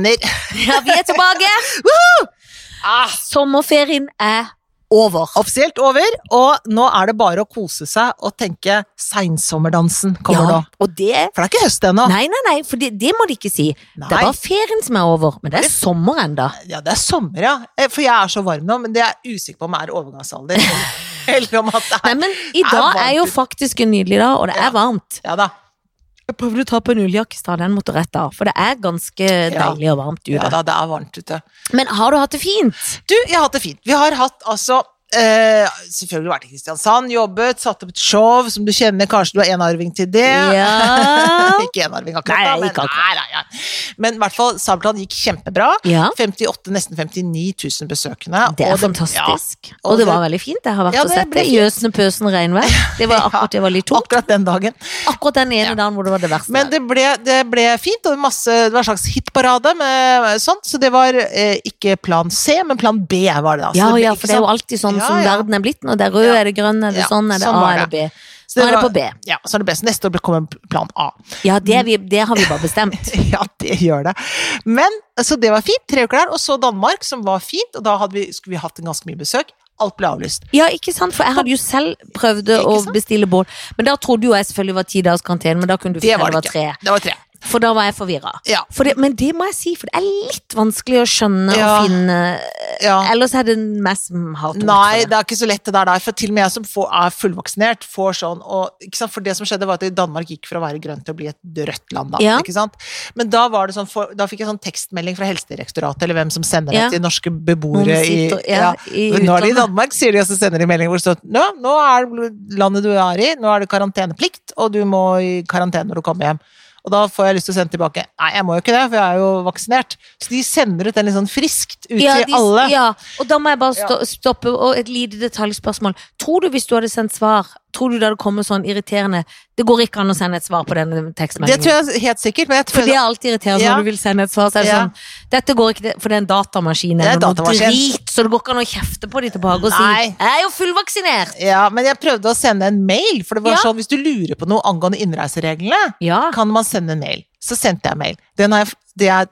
Venner. Ja, vi er tilbake! Ah, Sommerferien er over. offisielt over, og nå er det bare å kose seg og tenke seinsommerdansen kommer nå. og det For det er ikke høst ennå. Nei, nei, nei, for det, det må de ikke si. Det er bare ferien som er over, men det er sommer enda. Ja, det er sommer, ja. Eh, For jeg er så varm nå, men det er jeg usikker på om er overgangsalder. Eller om at det Nei, er men i er dag varmt er jo faktisk en nydelig dag, og det Ja. er varmt. Ja da. Jeg prøvde å ta på en ulljakke i stad, den måtte rett av, for det er ganske deilig og varmt ute. Ja da, det er varmt ute. Men har du hatt det fint? Du, jeg har hatt det fint. Vi har hatt altså eh, selvfølgelig vært i Kristiansand, jobbet, satt opp et show som du kjenner. Kanskje du er enarving til det? Ja. ikke enarving akkurat, Nei, da, men, ikke akkurat. Nei, nei, nei. men i hvert fall, Sabeltann gikk kjempebra. Ja, 58, nesten 59 000 besøkende. det er og fantastisk. ja, og og det var veldig fint. Jeg har vært Ja, og det sett det. Jøsen, pøsen, regnvær. Det var akkurat det var litt tungt. Akkurat den dagen. Akkurat den ene dagen hvor det var det verste. Men det ble, det ble fint, og masse, det var en slags hitparade med sånt, så det var eh, ikke plan C, men plan B var det Altså. Ja, det ble ja, for det er jo sånn- alltid sånn Ja, som verden er blitt nå. Det er rød, er det grønn, er det sånn, er det sånn A var eller det. B? Så Nå er det på B. Ja, så er det best. Neste år kommer plan A. Ja, det, vi, det har vi bare bestemt. Ja, det gjør det. Men, så det var fint, tre uker der. Og så Danmark, som var fint, og da vi, skulle vi hatt en ganske mye besøk. Alt ble avlyst. Ja, ikke sant, for jeg hadde jo selv prøvd å bestille bål. Men da trodde jo jeg selvfølgelig var ti dagers karantene, men da kunne du Det fortelle var det det var tre. Det var tre. For da var jeg forvirra. Ja. For men det må jeg si, for det er litt vanskelig å skjønne Ja. og finne ja. Ellers er det meg som har tungt Nei, det. det er ikke så lett det der, der. For til og med jeg som får, er fullvaksinert, får sånn og? For det som skjedde, var at Danmark gikk fra å være grønt til å bli et rødt land, da. Ikke sant? Men da var det sånn, for, da fikk jeg sånn tekstmelding fra Helsedirektoratet, eller hvem som sender det til norske beboere i sitter- ja, i Men Nå er det i. Danmark, sier de, og så sender de melding hvor det står Nå, nå er det landet du er i, nå er det karanteneplikt, og du må i karantene når du kommer hjem. Og da får jeg lyst til å sende tilbake Nei, jeg må jo ikke det, for jeg er jo vaksinert. Så de sender ut den litt sånn friskt ut Ja, til de- alle. Ja, og da må jeg bare stoppe, og et lite detaljspørsmål. Tror du hvis du hadde sendt svar, tror du det hadde kommet sånn irriterende Det går ikke an å sende et svar på denne Det tror jeg helt sikkert, jeg For det er alltid irriterende Ja. når du vil sende et svar. Så er det Ja. sånn Dette går ikke, for det er en datamaskin Det er eller noe datamaskin. drit, så det går ikke an å kjefte på de tilbake og si Nei. 'Jeg er jo fullvaksinert'. Ja, men jeg prøvde å sende en mail, for det var Ja. sånn hvis du lurer på noe angående innreisereglene, Ja. kan man sende en mail. Så sendte jeg mail. Den har jeg, det er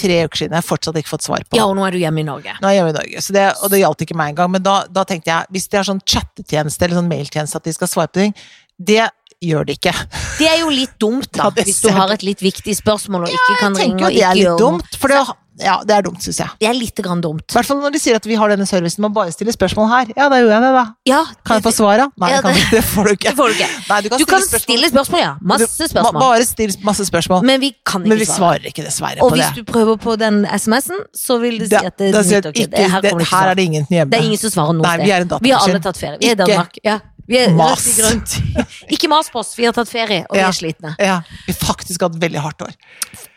tre uker siden, jeg har fortsatt ikke fått svar på. ja, og nå er du hjemme i Norge. Nå er jeg hjemme i Norge, så det, og det gjaldt ikke meg engang. Men da, da tenkte jeg, hvis det er sånn chattetjeneste eller sånn mailtjeneste at de skal svare på ting, det gjør det ikke. Det er jo litt dumt, da, Ja, hvis du har et litt viktig spørsmål og ikke kan Jeg ringe tenker og jo det er ikke litt gjøre dumt, for det, ja, det er dumt, syns jeg. Det er litt grann dumt. I hvert fall når de sier at vi har denne servicen, man bare stille spørsmål her. Ja, da gjør jeg det, da. Ja, Kan jeg få svara? Nei, Ja, det, kan, det- får du ikke. det får du ikke. Nei, du kan, Du kan stille spørsmål. stille spørsmål, ja. Masse spørsmål. Du, Bare still masse spørsmål. Men vi kan ikke Men vi svare. svarer ikke dessverre Og på hvis det. du prøver på den SMS-en, så vil det si at det da jeg ikke. ikke, Det, her det, det her er det ingen hjemme. Det er ingen som svarer noe sted. vi. Vi har alle tatt ferie. Vi er i Danmark. Ja. Vi er mas. grønt. Ikke mas på oss, vi har tatt ferie, og vi er slitne. Ja, vi har faktisk hatt veldig hardt år.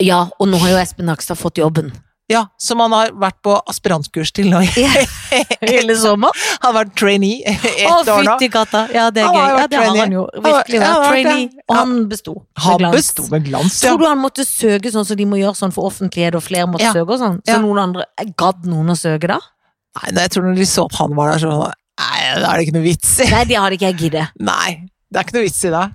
Ja, og nå har jo Espen Nakstad fått jobben. Ja, som han har vært på aspirantkurs til nå. Ja. Hele sommer. Han har vært trainee ett Å, år nå. fytti katta! Ja, det er Han gøy. Ja, det har han jo virkelig vært. han har vært Trainee. Og han besto. Han besto med glans, ja. Tror du han måtte søke sånn som de må gjøre sånn for offentlighet, og flere måtte Ja. søke og sånn? Så Ja. noen andre Gadd noen å søke da? Nei, nei, jeg tror når de så at han var der, så Nei, da er det ikke noe vits i. Nei, det hadde ikke jeg giddet. Nei, det er ikke noe vits i det.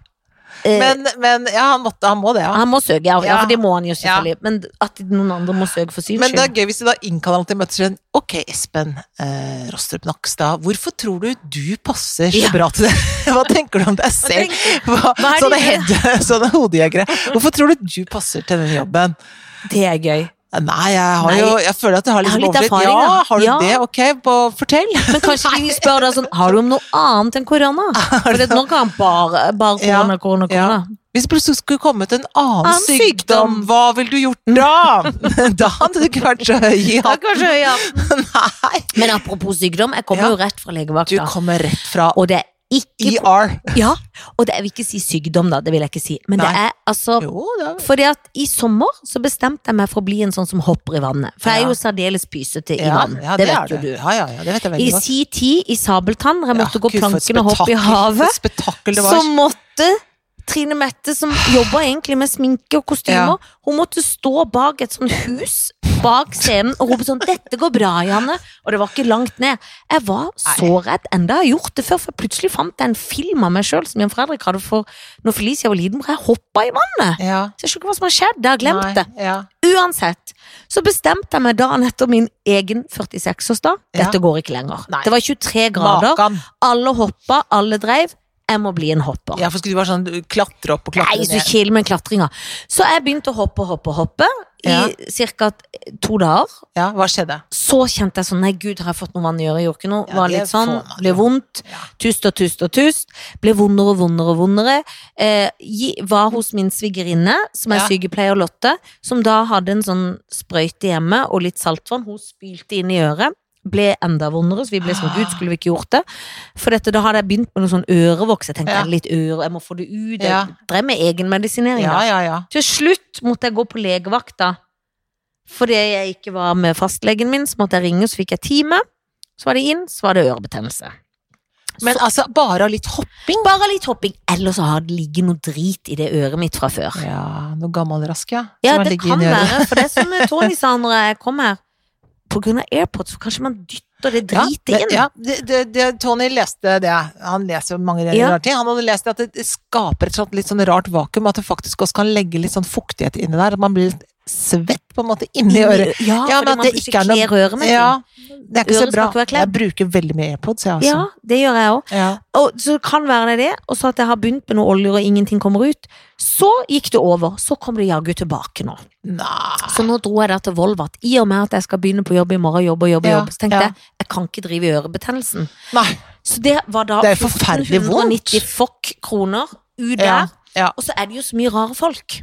Eh, Men, men ja, han, måtte, han må det, ja. Han må søke, ja, ja, Ja. for det må han jo selvfølgelig. Men at noen andre må søke for syns Men det er gøy hvis de da innkaller han til møter sånn Ok, Espen eh, Rostrup Nakstad, hvorfor tror du du passer så Ja. bra til det? Hva tenker du om deg selv? Hva, Hva sånne, head, sånne hodejegere. Hvorfor tror du du passer til den jobben? Det er gøy. Nei, jeg har Nei, jo Jeg føler at jeg har jeg har liksom litt erfaring, Ja, har du Ja. det? Ok, på, fortell. Men kanskje de spør deg sånn Har du om noe annet enn korona? For det, nå kan han bare, bare Ja, korona, korona, Ja. Hvis det plutselig skulle kommet en annen, Annen sykdom, sykdom. hva ville du gjort da? da hadde du kanskje høy hatten. Nei. Men apropos sykdom, jeg kommer jo rett fra Du kommer rett fra Og det er ikke ER. Ja, og det, jeg vil ikke si sykdom, da. Det vil jeg ikke si. Men det Nei. er altså Jo, det er Fordi at i sommer så bestemte jeg meg for å bli en sånn som hopper i vannet. For jeg er jo særdeles pysete i vann. ja, det, det, vet jo du. Ja, ja, ja, det vet jeg I si tid i Sabeltann, der jeg Ja, måtte gå Gud, planken og hoppe i havet, det så måtte Trine Mette, som jobba egentlig med sminke og kostymer, hun måtte stå bak et sånt hus bak scenen og roper sånn 'Dette går bra, Janne', og det var ikke langt ned. Jeg var så redd, enda jeg har gjort det før, for plutselig fant jeg en film av meg sjøl som Jan Fredrik hadde for når Felicia var liten, hvor jeg hoppa i vannet. Ja. Så jeg skjønner ikke hva som har skjedd, jeg har glemt Nei, det. Ja. Uansett, så bestemte jeg meg dagen etter min egen 46-årsdag. Ja. Dette går ikke lenger. Nei. Det var 23 grader, Makan. alle hoppa, alle dreiv. Jeg må bli en hopper. Ja, for skulle du bare sånn klatre opp og klatre Nei, så ned? chill med klatringa. Så jeg begynte å hoppe, hoppe, hoppe Ja. i ca. to dager. Ja, hva skjedde? Så kjente jeg sånn Nei, gud, har jeg fått noe vann i øret? Gjorde ikke noe. Ja, Var litt sånn. Ble vondt. Ja. Tust og tust og tust. Ble vondere og vondere og vondere. Eh, var hos min svigerinne, som er sykepleier Lotte, som da hadde en sånn sprøyte hjemme og litt saltvann. Hun spylte inn i øret. Ble enda vondere, så vi ble sånn Gud, skulle vi ikke gjort det? For dette, da hadde jeg begynt med noe sånn ørevoks. Jeg tenkte Ja. litt øre, jeg må få det ut. Jeg Ja. drev med egenmedisinering. Ja, ja, ja. Til slutt måtte jeg gå på legevakta. Fordi jeg ikke var med fastlegen min, så måtte jeg ringe, så fikk jeg time. Så var det inn, så var det ørebetennelse. Men så, altså, bare litt hopping? bare litt hopping. Ellers så har det ligget noe drit i det øret mitt fra før. Ja, noe gammelrask, ja. Ja, har det kan være, for det er som Tony sa når jeg kom her. Av AirPods, så kanskje man dytter det dritet inn. ja det, det, det, Tony leste det. Han leser jo mange Ja. rare ting. Han hadde lest at det, det skaper et sånt litt sånn rart vakuum, at det faktisk også kan legge litt sånn fuktighet inni der. At man blir litt svett på en måte inni øret. Ja, Ja, men at det ikke er noe- kler øret. Ja, det er ikke så bra. ikke. Jeg bruker veldig mye AirPods, jeg Ja, altså. det gjør jeg òg. Ja. Og så kan være det det, og så at jeg har begynt med noe oljer og ingenting kommer ut. Så gikk det over. Så kom det jaggu tilbake nå. Nei. Så nå dro jeg da til Volvat. I og med at jeg skal begynne på jobb i morgen, jobbe og jobbe, Ja, jobb så tenkte jeg jeg kan ikke drive i ørebetennelsen. Nei. Så det var da Det er forferdelig vondt. 1490 fokk kroner ut der. Ja. Ja. Og så er det jo så mye rare folk.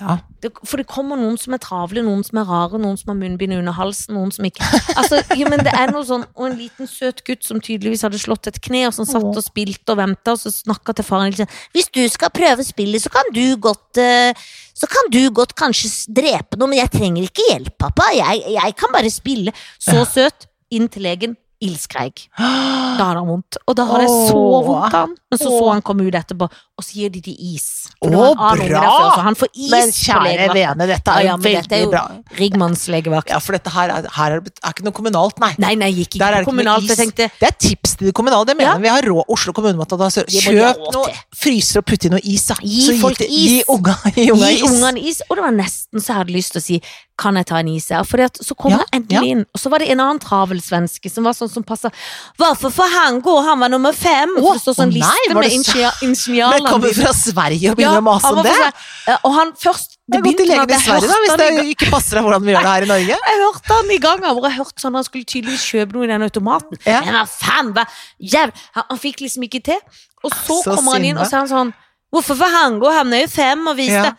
ja. Det, for det kommer noen som er travle, noen som er rare, noen som har munnbind under halsen, noen som ikke Altså, jo, men det er noe sånn Og en liten søt gutt som tydeligvis hadde slått et kne, og som satt og spilte og venta, og så snakka til faren liksom Hvis du skal prøve spillet, så kan du godt eh, Så kan du godt kanskje drepe noe, men jeg trenger ikke hjelp, pappa. Jeg, jeg kan bare spille. Så søt. Inn til legen. Ildskreik. Da hadde han vondt. Og da hadde jeg så vondt av han. Men så så han komme ut etterpå, og så gir de de is. Unge bra! før, han får is Men kjære vene, dette er Ja, ja, men dette er jo- bra. Rigmans legevakt. Ja, for dette her er, her er, det er ikke noe kommunalt, nei. Nei, nei, gikk ikke ikke kommunalt. Jeg tenkte Det er tips til de kommunale. Det mener Ja. Vi har råd. Oslo kommune måtte da Kjøp noe fryser og putt i noe is, da. Gi Så folk is. Gi ungene gi unga is. is. Og det var nesten så jeg hadde lyst til å si kan jeg ta en is her? For så kom Ja, endelig inn, og så var det en annen travel svenske som var sånn som passer. Hvorfor får han gå? Han var nummer fem! Åh, For det står sånn nei, liste med ingeniørland. ingeniør- Men kommer fra Sverige og begynner Ja, å mase om det? og han først Det Det godt til legen i Sverige, da, hvis det ikke passer deg hvordan vi gjør det her i Norge. jeg hørte han i gang og jeg hørte sånn han skulle tydeligvis kjøpe noe i den automaten. Ja. Men hva faen, hva jæv... Han, han fikk liksom ikke til. Og så, Så kommer han inn, og så er han sånn Hvorfor får han gå? Han er jo fem og viser Ja.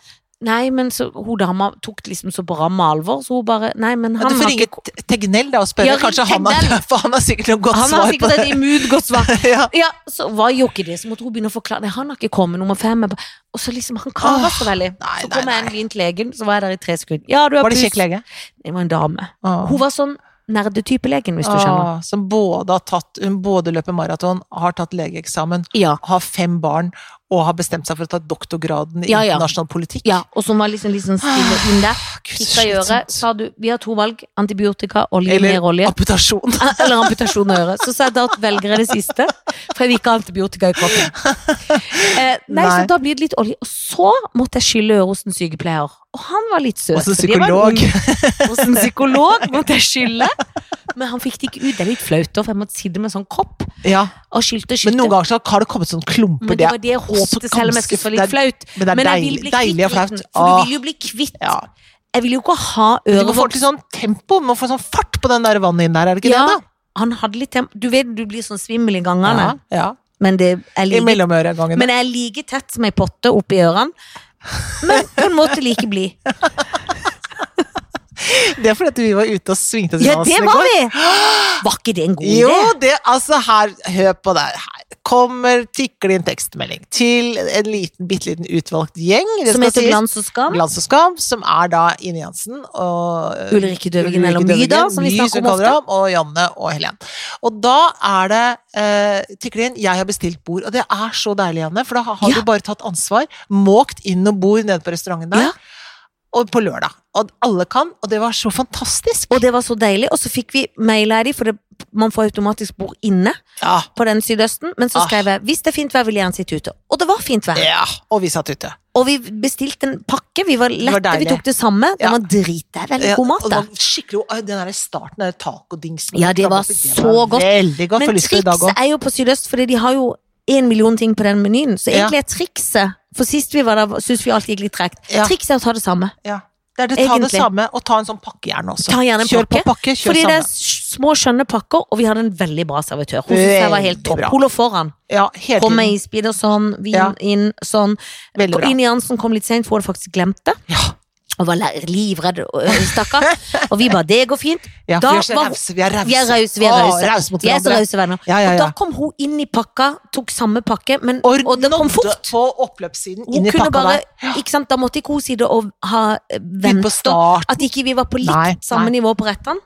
Nei, men så hun dama tok det liksom så bra med alvor, så hun bare Nei, men Ja, han du får har ringe ikke Tegnell da og spørre. Ja, Kanskje han har, for han har sikkert noe godt Han har svar på sikkert et det. immungodt svar. ja. Ja, så var jo ikke det. Så måtte hun begynne å forklare Nei, han har ikke kommet nummer fem. Og så liksom, han kara så veldig. nei, så kom jeg en vin til legen, så var jeg der i tre sekunder. Ja, du har Var det kjekk lege? Det var en dame. Åh. Hun var sånn nerdetypelegen, hvis du skjønner. Som både har tatt Hun både løper maraton, har tatt legeeksamen, Ja. har fem barn og har bestemt seg for å ta doktorgraden i Ja, ja. internasjonal politikk. Ja, og som var liksom, liksom stille inn der. Gud, Kikka i øret. Sa du vi har to valg. Antibiotika, olje, Eller mer olje. amputasjon. Eller amputasjon av øret. Så sa jeg da velger jeg det siste, for jeg vil ikke ha antibiotika i kroppen. Eh, nei, Nei. så da blir det litt olje. Og så måtte jeg skylle øret hos en sykepleier. Og han var litt søt. Var en psykolog. Hos en psykolog måtte jeg skylle. Men han fikk det ikke ut. Det er litt flaut, for jeg måtte sitte med en sånn kopp Ja, og skylte og men noen ganger så har det kommet sånne klumper. Men det var det jeg selv om jeg skal det var litt flaut. Men det er Men deilig, deilig og flaut. for du vil jo bli kvitt. Ja. Jeg vil jo ikke ha Du må få til sånn tempo, du må få sånn fart på den der vannet inn der, er det ikke Ja, det? han hadde litt tempo. Du vet du blir sånn svimmel i gangene. Ja, ja. men det er like, I mellomøregangene. men jeg er like tett som ei potte oppi ørene. Men på en måte like blid. Det er fordi at vi var ute og svingte oss i Ja, dansen det i var går. vi! Var ikke det en god idé? Jo, det, altså her, hør på det her. Kommer, tikker det inn tekstmelding til en liten, bitte liten utvalgt gjeng. Som heter. Glans og skam. Glans og skam, som er da Ine Jansen og Ulrikke Døvigen, eller Myda, My, da, som vi snakker om ofte. Og Janne og Helen. Og da er det uh, tikker det inn 'Jeg har bestilt bord', og det er så deilig, Janne, for da har Ja. du bare tatt ansvar. Måkt inn og bord nede på restauranten der. Ja. Og på lørdag. Og alle kan, og det var så fantastisk. Og det var så deilig. Og så fikk vi mail av de, for det, man får automatisk bord inne Ja, på den sydøsten. Men så Ah. skrev jeg hvis det er fint vær, vil jeg gjerne sitte ute. Og det var fint vær. ja, og vi satt ute. Og vi bestilte en pakke. Vi var var lette, vi tok det samme. Den Ja. var dritdeilig. Veldig god mat, og det var skikkelig, den der starten, den tacodingsen Ja, det var så godt. Godt. Men trikset er jo på Sydøst, fordi de har jo en million ting på den menyen. Så egentlig er trikset For sist vi var der, syntes vi alt gikk litt tregt. Trikset er å ta det samme. Ja. Det er det, ta det samme, og ta en sånn pakke gjerne også. Gjerne en kjør pakke, på pakke, kjør Fordi det er små, skjønne pakker, og vi hadde en veldig bra servitør. Hun syntes jeg var helt topp. Hun lå foran. Ja, Kom med isbiter sånn, vin Ja. inn sånn. Inn i Jansen kom litt seint, for hun hadde faktisk glemt det. Ja, Og var livredd, stakkar. Og vi bare 'det går fint'. ja Da vi er rause. Vi er rause. Vi er rause, vi er Å, mot Vi er så hverandre. rause venner. Ja, ja, Og da kom hun inn i pakka, tok samme pakke, men, Og, og det kom fort. på oppløpssiden, inn i pakka bare, der. ikke sant, Da måtte ikke hun sitte og ha eh, venta. At ikke vi var på litt Nei, samme nei. nivå på rettene.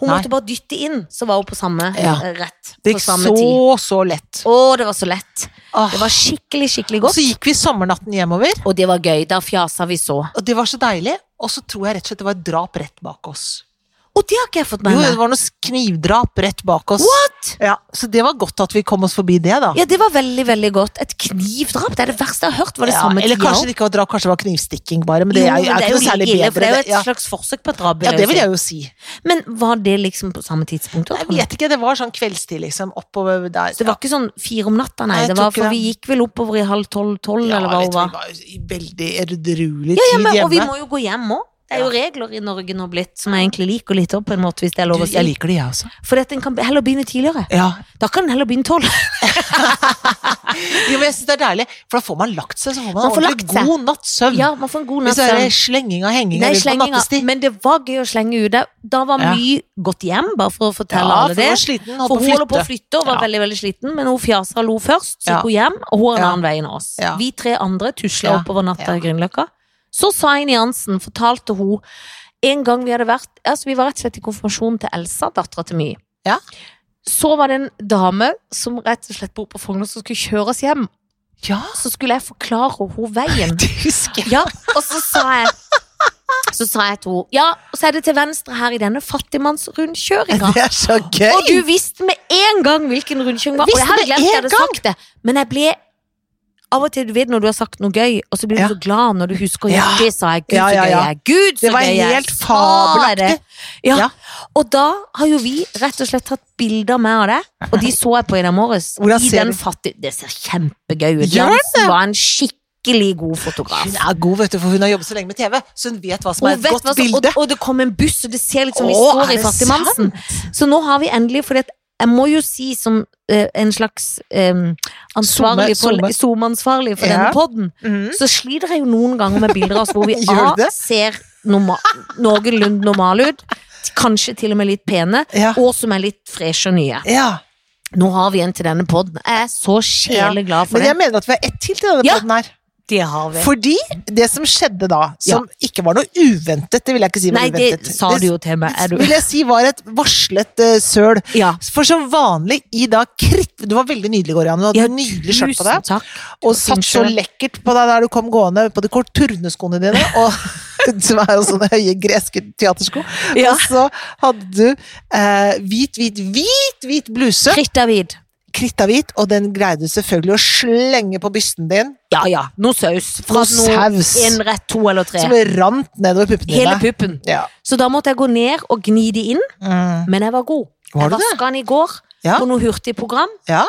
Hun Nei. måtte bare dytte inn, så var hun på samme Ja. eh, rett. Det gikk så, tid. så lett. Å, det var så lett. Ah. Det var skikkelig, skikkelig Og så gikk vi sommernatten hjemover, Og det var gøy. Da fjasa vi så. og det var så deilig. Og så tror jeg rett og slett det var et drap rett bak oss. Og det har ikke jeg fått med Jo, det var noe knivdrap rett bak oss. What?! Ja, så det var godt at vi kom oss forbi det, da. Ja, det var veldig, veldig godt. Et knivdrap, det er det verste jeg har hørt. Var det Ja, samme eller kanskje det ikke var drap, kanskje det var knivstikking, bare. Men det jo, er, er det er jo særlig ille, bedre. for det er jo et ja. slags forsøk på et drap. ja, det vil jeg jo si. Men var det liksom på samme tidspunkt? Jeg vet ikke, det var sånn kveldstid, liksom. Oppover der. Så det var ikke sånn fire om natta, nei. Nei, det var, for vi gikk vel oppover i halv tolv-tolv, ja, eller hva det var. Ja. Vi var i veldig edruelig hjemme ja, tid men, og vi må jo gå hjem òg. Det er jo regler i Norge nå blitt, som jeg egentlig liker litt òg, på en måte, hvis det er lov å si. jeg liker det, jeg også. For en kan heller begynne tidligere. Ja. Da kan en heller begynne tolv. Jo, men jeg synes det er deilig, for da får man lagt seg, så får man, Man får ordentlig god natts søvn. Ja, man får en god Hvis det er slenging og henging Nei, rundt på nattestid. Men det var gøy å slenge ut. Da var Ja. mye gått hjem, bare for å fortelle Ja, alle for det. var sliten, For hun holder på å flytte. og var Ja. veldig veldig sliten, men hun fjasa og lo først. Så gikk hun hjem, og hun er en annen vei enn oss. Vi tre andre tusla oppover natta i Grünerløkka. Så sa Ine Jansen, fortalte hun En gang vi hadde vært Altså, vi var rett og slett i konfirmasjonen til Elsa, dattera til My. Ja. Så var det en dame som rett og slett bor på Frogner, som skulle kjøre oss hjem. Ja, Så skulle jeg forklare henne veien. det husker jeg. Ja, og så sa jeg Så sa jeg til henne Ja, og så er det til venstre her i denne fattigmannsrundkjøringa. Det er så gøy! Og du visste med en gang hvilken rundkjøring var. Og jeg hadde glemt jeg hadde gang? sagt det. Men jeg ble Av og til, du vet når du har sagt noe gøy, og så blir du Ja. så glad når du husker Ja, det sa jeg. Gud, Ja, så ja, gøy ja. jeg er. Gud, så Det var gøy jeg er. helt fabelaktig. Ja. Ja. Og da har jo vi rett og slett tatt bilder med av det, og de så jeg på i dag morges. I den fattige Det ser kjempegøy ut. Jansen var en skikkelig god fotograf. Hun er god, vet du, for hun har jobbet så lenge med TV, så hun vet hva som er et godt bilde. og, og det kom en buss, og det ser litt som vi står i det Fattigmannsen. Så nå har vi endelig, for jeg må jo si som uh, en slags um, ansvarlig for. SoMe-ansvarlig for Ja. denne podden, Mhm. så sliter jeg jo noen ganger med bilder av oss hvor vi A, ser norma noenlunde normale ut, kanskje til og med litt pene, Ja. og som er litt freshe og nye. ja. Nå har vi en til denne podden. Jeg er så sjelig glad for Men det. jeg mener at vi har ett til til denne Ja. podden her. Det har vi. Fordi det som skjedde da, som ikke var noe uventet, det vil jeg ikke si var Nei, det sa du jo til meg. Du vil jeg si var et varslet uh, søl. Ja. For som vanlig i da kritt... Du var veldig nydelig, Goriane. Du hadde Ja, nydelig skjørt på deg. Takk. Og satt så lekkert på deg der du kom gående på de korturneskoene dine. Og, som er jo sånne høye greske teatersko. Ja. Og så hadde du eh, hvit, hvit, hvit, hvit bluse. Krittavid. Krittahvit, og den greide selvfølgelig å slenge på bysten din. Ja ja, noe saus. Fra Noe saus. en rett, to eller tre. Som rant nedover puppene Hele dine. puppen. Ja. Så da måtte jeg gå ned og gni de inn, Mm. men jeg var god. Var jeg vaska den i går Ja. på noe hurtigprogram. ja.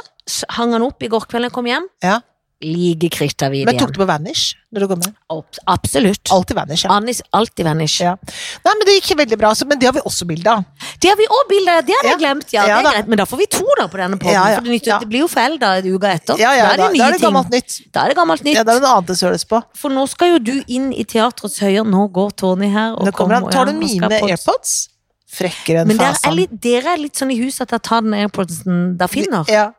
Hang den opp i går kveld da jeg kom hjem. Ja. Like krittavid Men tok igjen. du på Vanish når du kom hjem? Absolutt. Alltid Vanish, ja. Anis, alltid vanish. ja. Nei, men det gikk veldig bra, så, men det har vi også bilde av. Det har vi òg bilde av, det hadde jeg Ja. glemt. Ja, Ja det er greit. Men da får vi to da på denne ja. For det, nytter, Ja. det blir jo forelda en uke etter. Ja, ja, da er det da, nye da er det ting. gammelt nytt. Da er det gammelt nytt. Ja, da er det noe annet det søles på. For nå skal jo du inn i teatrets høyer. Nå går Tony her. Og Nå kommer han. Tar du mine AirPods? Frekkere enn Men dere er, litt, dere er litt sånn i huset at jeg tar den airpodsen dere finner. Ja.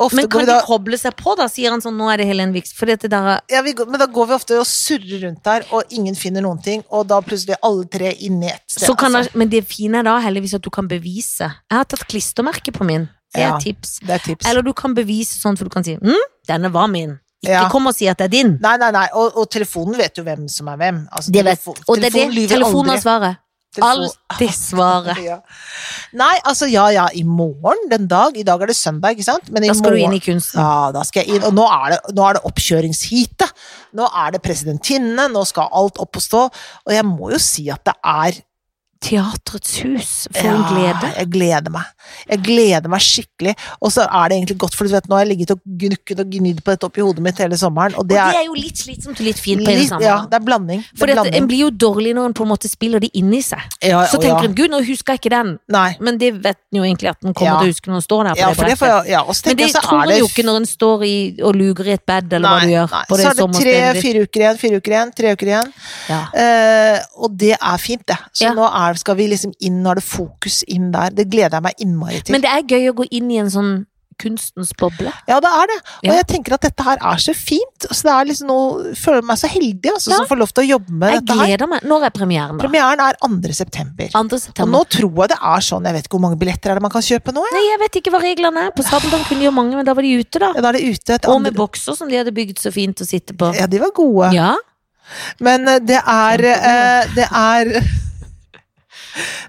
Ofte Men kan da, de koble seg på, da? Sier han sånn, nå er det Helen er- ja, men da går vi ofte og surrer rundt der, og ingen finner noen ting, og da plutselig er alle tre inne i ett sted. så kan altså. Men det fine er da heldigvis at du kan bevise. Jeg har tatt klistremerke på min. Det er Ja. et tips. Det er tips. Eller du kan bevise sånn, for du kan si mm, 'denne var min'. Ikke Ja. kom og si at det er din. Nei, nei, nei, og, og telefonen vet jo hvem som er hvem. Altså, Det vet, telefon- og det er det. telefonen har svaret. Alltid svaret. Ja. Nei, altså ja ja, i morgen, den dag. I dag er det søndag, ikke sant? Men i Da skal du inn i kunsten. Ja, da skal jeg inn. Og nå er det, nå er det oppkjøringsheatet. Nå er det presidentinne, nå skal alt opp og stå. Og jeg må jo si at det er Teatrets hus, for en glede. jeg gleder meg. Jeg gleder meg skikkelig. Og så er det egentlig godt, for du vet, nå har jeg ligget og gnukket og gnidd på dette oppi hodet mitt hele sommeren, og Og det er, det er jo litt slitsomt og litt fint på en sammen. ja, det er blanding. Det For er blanding. en blir jo dårlig når en på en måte spiller det inni seg. Ja, Så tenker tenker ja. gud, nå husker jeg ikke den, Nei. men det vet en jo egentlig at en kommer Ja. til å huske når en står der på Ja, det for det jeg, ja, og så Men det jeg så tror en det jo ikke når en står i og luger i et bed, eller hva du gjør. nei. På Så er det tre, fire uker igjen, fire uker igjen, tre uker igjen. Ja. Eh, og det er fint, det. Så nå er, skal vi liksom inn, nå er det fokus inn der. Det gleder jeg meg innmari til. Men det er gøy å gå inn i en sånn kunstens boble. Ja, det er det. Og Ja. jeg tenker at dette her er så fint. Så det er liksom noe føler meg så heldig altså, Ja. som får lov til å jobbe med Jeg dette her. gleder meg. Når er premieren, da? Premieren er 2. september. 2. Og nå tror jeg det er sånn, jeg vet ikke hvor mange billetter er det man kan kjøpe nå? Ja, Nei, jeg vet ikke hva reglene er. På Sabeltann kunne de gjøre mange, men da var de ute, da. ja da er det ute Og med andre bokser som de hadde bygd så fint å sitte på. Ja, de var gode. Ja. Men eh, det er eh, Det er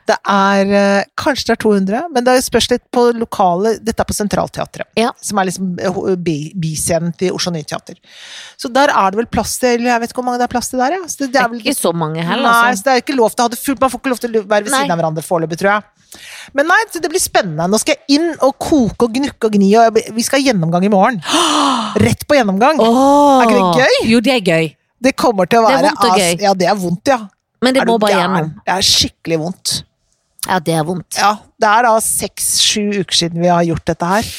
Det er eh, Kanskje det er 200, men det spørs litt på lokale Dette er på Centralteatret, Ja. som er liksom eh, biscenen til Oslo Nye Teater. Så der er det vel plass til Jeg vet ikke hvor mange det er plass til der, ja. Det, Det er er vel ikke så mange heller, Nei, altså. så det er ikke lov til å ha det fullt. Man får ikke lov til å være ved Nei. siden av hverandre foreløpig, tror jeg. Men nei, det blir spennende. Nå skal jeg inn og koke og gnukke og gni, og vi skal ha gjennomgang i morgen. Rett på gjennomgang. Oh. Er ikke det gøy? Jo, det er gøy. Det kommer til å Det er vondt og gøy. Ja, det er vondt, ja. Men det må bare gjennom. Det er skikkelig vondt. Ja, det er vondt. Ja, det er da seks-sju uker siden vi har gjort dette her.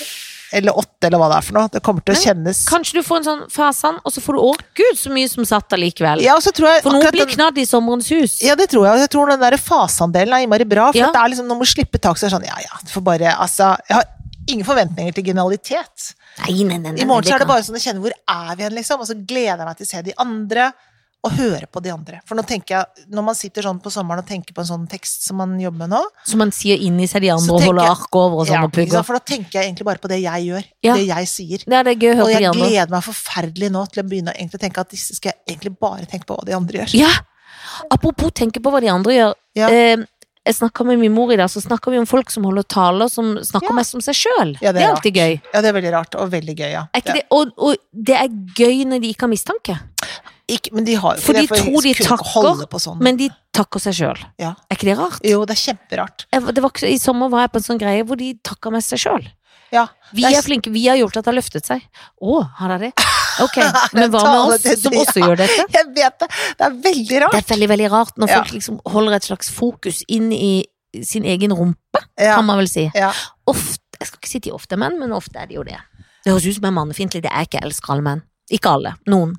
Eller åtte, eller hva det er for noe. Det kommer til å kjennes Kanskje du får en sånn fasan, og så får du å gud, så mye som satt allikevel. Ja, og så tror jeg For noen blir knadd i sommerens hus. Ja, det tror jeg. Jeg tror den der faseandelen er innmari bra. For Ja. det er liksom, når man slipper tak, så er det sånn Ja, ja, du får bare Altså, jeg har ingen forventninger til genialitet. Nei, nei, nei, nei, I morgen så er det bare sånn å kjenne hvor er vi hen, liksom. Og så gleder jeg meg til å se de andre, og høre på de andre. For nå tenker jeg, når man sitter sånn på sommeren og tenker på en sånn tekst som man jobber med nå Som man sier inni seg de andre og holder ark over og sånn ja, og pugger. For da tenker jeg egentlig bare på det jeg gjør. Ja. Det jeg sier. Ja, det er gøy å høre Og på de jeg andre. gleder meg forferdelig nå til å begynne å tenke at disse skal jeg egentlig bare tenke på hva de andre gjør. Ja! Apropos tenke på hva de andre gjør. Ja. Eh, jeg snakka med min mor i dag, så snakka vi om folk som holder taler som snakker Ja. mest om seg sjøl. Ja, det, er alltid gøy. Ja, det er veldig rart, og veldig gøy, Ja. det? Og, og det er gøy når de ikke har mistanke. Ikke, men de har For de tror de takker, sånn. Men de takker seg sjøl. Ja. Er ikke det rart? Jo, det er kjemperart. Jeg, det var I sommer var jeg på en sånn greie hvor de takka mest seg sjøl. Ja. Vi er- er flinke, vi har gjort at det har løftet seg. Å, har dere det? Ok, Er men hva med oss som også gjør dette? Jeg vet det! Det er veldig rart. Det er veldig, veldig rart når folk liksom holder et slags fokus inn i sin egen rumpe, kan man vel si. Ja. Ofte, jeg skal ikke si de ofte menn, men ofte er de jo det. Det høres ut som jeg er mannefiendtlig, det er ikke elsker alle menn. Ikke alle, noen.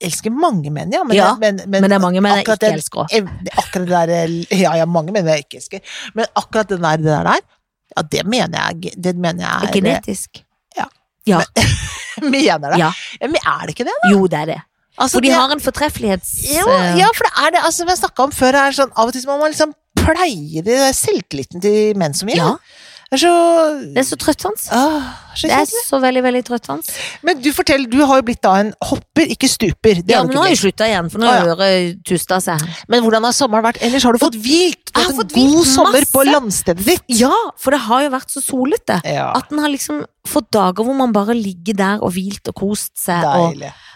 Elsker mange menn, ja. Men, Ja, men, men, Men det er mange menn jeg ikke den- elsker. òg. Akkurat det der Ja, ja, mange menn jeg ikke elsker. Men akkurat det der, det der, ja, det mener jeg Det mener jeg er Genetisk. Ja. Ja. Mener det? Ja. Ja, Men er det ikke det? da? Jo, det er det. Altså, For de det- har en fortreffelighets... jo, eh, Ja, for det er det. Altså, som jeg snakka om før, er sånn, av og til så må man liksom pleie det selvtilliten til menn som gjør. ja, er så det er så trøttende. Så Det er så veldig, veldig trøttende. Men du fortell, du har jo blitt da en hopper, ikke stuper. Det Ja, men nå har jeg slutta igjen, for nå ah, ja. hører tusta seg. Men hvordan har sommeren vært ellers? Har du fått hvilt? Du har Fått en god sommer på landstedet ditt? Ja, for det har jo vært så solete. Ja, At en har liksom fått dager hvor man bare ligger der og hvilt og kost seg. Deilig. og,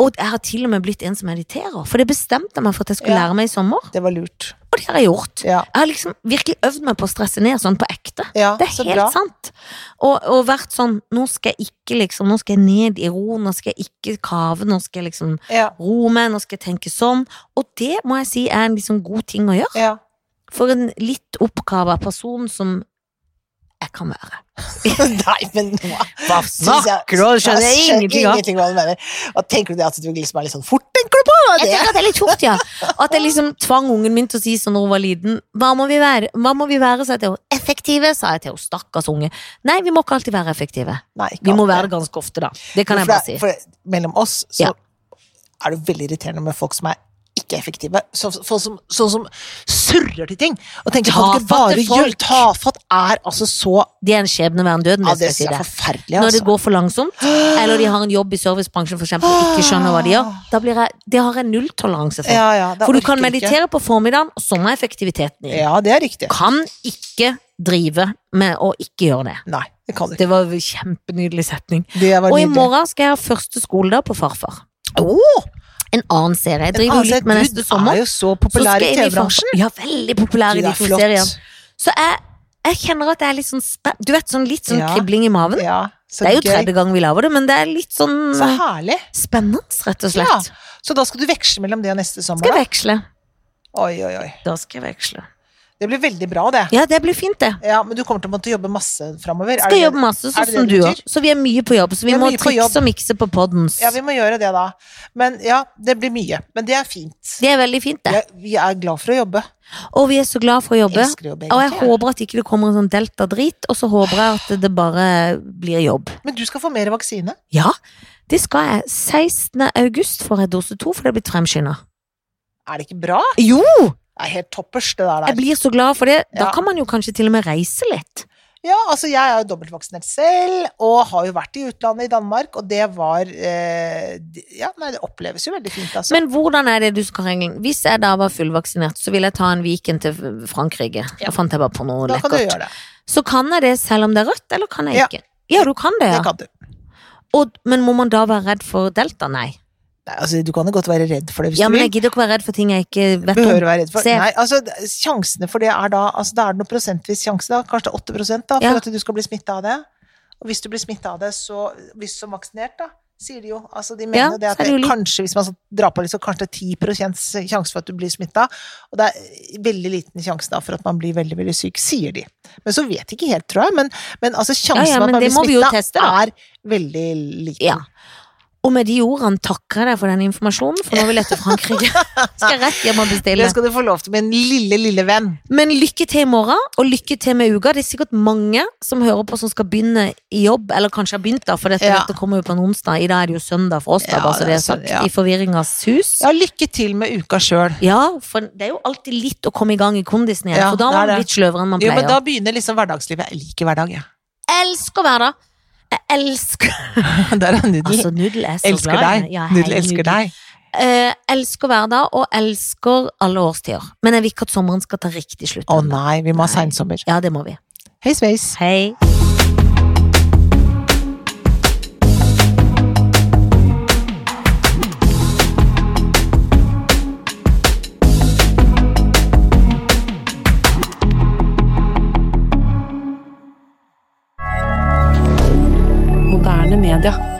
og jeg har til og med blitt en som mediterer. For det bestemte jeg meg for at jeg skulle Ja. lære meg i sommer. Det var lurt. Og det har jeg gjort. Ja, Jeg har liksom virkelig øvd meg på å stresse ned sånn på ekte. ja Det er helt bra. sant. Og, og vært sånn Nå skal jeg ikke liksom Nå skal jeg ned i ro, nå skal jeg ikke kave, nå skal jeg liksom roe meg, nå skal jeg tenke sånn. Og det må jeg si er en liksom god ting å gjøre. ja. For en litt oppkava person som jeg kan være. Nei, men nå Hva snakker du om? Skjønner jeg ingenting av. ingenting hva du mener. Hva tenker du det at du liksom er litt sånn fort, tenker du på? Det? Jeg tenker at det er litt fort, ja. At jeg liksom tvang ungen min til å si sånn når hun var liten. Hva må vi være? Hva må vi være, sa jeg til henne. Effektive, sa jeg til henne. Stakkars unge. Nei, vi må ikke alltid være effektive. Nei, Vi må være det ganske ofte, da. Det kan jeg bare si. For mellom oss så Ja. er det veldig irriterende med folk som er ikke effektive. Så- Sånn som, sånn som surrer til ting. Og tenker kan du bare folk. Tafatt er altså så Det er en skjebne verden døden, Ja, det er forferdelig, altså. Når det altså. går for langsomt, eller de har en jobb i servicebransjen for eksempel, og ikke skjønner hva de gjør, da blir jeg, det har jeg nulltoleranse for. Ja, ja, For du kan kan ikke. meditere på formiddagen, og så må effektiviteten inn. Ja, det er riktig. Kan ikke drive med å ikke gjøre det. Nei, det kan du ikke. Det var en kjempenydelig setning. Og i morgen skal jeg ha første skoledag på Farfar. Åh, En annen serie. Jeg driver jo litt med neste Du sommer. er jo så Så populær skal i TV-bransjen. Ja, veldig populær i de to seriene. Så jeg, jeg kjenner at det er litt sånn Du vet, sånn litt sånn Ja. kribling i maven. Ja, så Det er jo gøy. tredje gang vi lager det, men det er litt sånn Så herlig. spennende, rett og Ja, så da skal du veksle mellom det og neste sommer? Skal jeg veksle. Oi, oi, oi. Da skal jeg veksle. Det blir veldig bra, det. Ja, det blir fint, det. Ja, Men du kommer til å måtte jobbe masse framover? Skal jobbe masse, sånn som du òg. Så vi er mye på jobb, så vi Vi må trikse og mikse på poddens. Ja, vi må gjøre det, da. Men ja, det blir mye. Men det er fint. Det er veldig fint, det. Vi er- Vi er glad for å jobbe. Og vi er så glad for å jobbe. Å jobbe, Og jeg håper at ikke det kommer en sånn delta-drit, og så håper jeg at det bare blir jobb. Men du skal få mer vaksine. Ja, det skal jeg. 16. august får jeg dose to, for det er blitt fremskynda. Er det ikke bra? Jo! Det er helt toppers, det der. Jeg blir så glad for det. Da Ja. kan man jo kanskje til og med reise litt. Ja, altså jeg er jo dobbeltvaksinert selv, og har jo vært i utlandet i Danmark, og det var eh, Ja, nei, det oppleves jo veldig fint, altså. Men hvordan er det du skal regle? Hvis jeg da var fullvaksinert, så vil jeg ta en Viken til Frankrike. Ja. Da fant jeg bare på noe da kan du gjøre det. Så kan jeg det selv om det er rødt, eller kan jeg Ja. ikke? Ja, du kan det, Det kan du. Og, men må man da være redd for delta? Nei. Nei, altså, du kan jo godt være redd for det hvis Ja, du men jeg gidder ikke være redd for ting jeg ikke vet Behøver om. å være redd for. Nei, altså, sjansene for det er da altså, Da er det noe prosentvis sjanse, da. Kanskje 8 da, for Ja. at du skal bli smitta av det. Og hvis du blir smitta av det, så Hvis som vaksinert, da, sier de jo. Altså, de mener Ja, det at det det, kanskje, hvis man så drar på litt, så kanskje 10% sjanse for at du blir smitta. Og det er veldig liten sjanse da for at man blir veldig, veldig syk, sier de. Men så vet de ikke helt, tror jeg. Men, men altså, sjansen Ja, ja, at man blir smitta, er veldig liten. Ja. Og med de ordene takker jeg deg for den informasjonen, for nå vil jeg til Frankrike. Skal rett hjem og bestille. Det skal du få lov til, min lille, lille venn. Men lykke til i morgen, og lykke til med uka. Det er sikkert mange som hører på som skal begynne i jobb, eller kanskje har begynt da, for dette, Ja. dette kommer jo på en onsdag. I dag er det jo søndag for oss, da, Ja, bare så det er sagt. ja. I forvirringas hus. Ja, lykke til med uka sjøl. Ja, for det er jo alltid litt å komme i gang i kondisen igjen, Ja, for da er man litt sløvere enn man pleier. Jo, men da begynner liksom hverdagslivet. Jeg liker hverdag, jeg. Elsker hverdag! Jeg elsker Der er nudel. Altså, Nudel er så elsker glad deg. Ja, Nudel elsker Nudel. deg. Eh, elsker hverdag, og elsker alle årstider. Men jeg vil ikke at sommeren skal ta riktig slutt. Å nei, vi må ha seinsommer. Ja, det må vi. Hei sveis. Hei. media.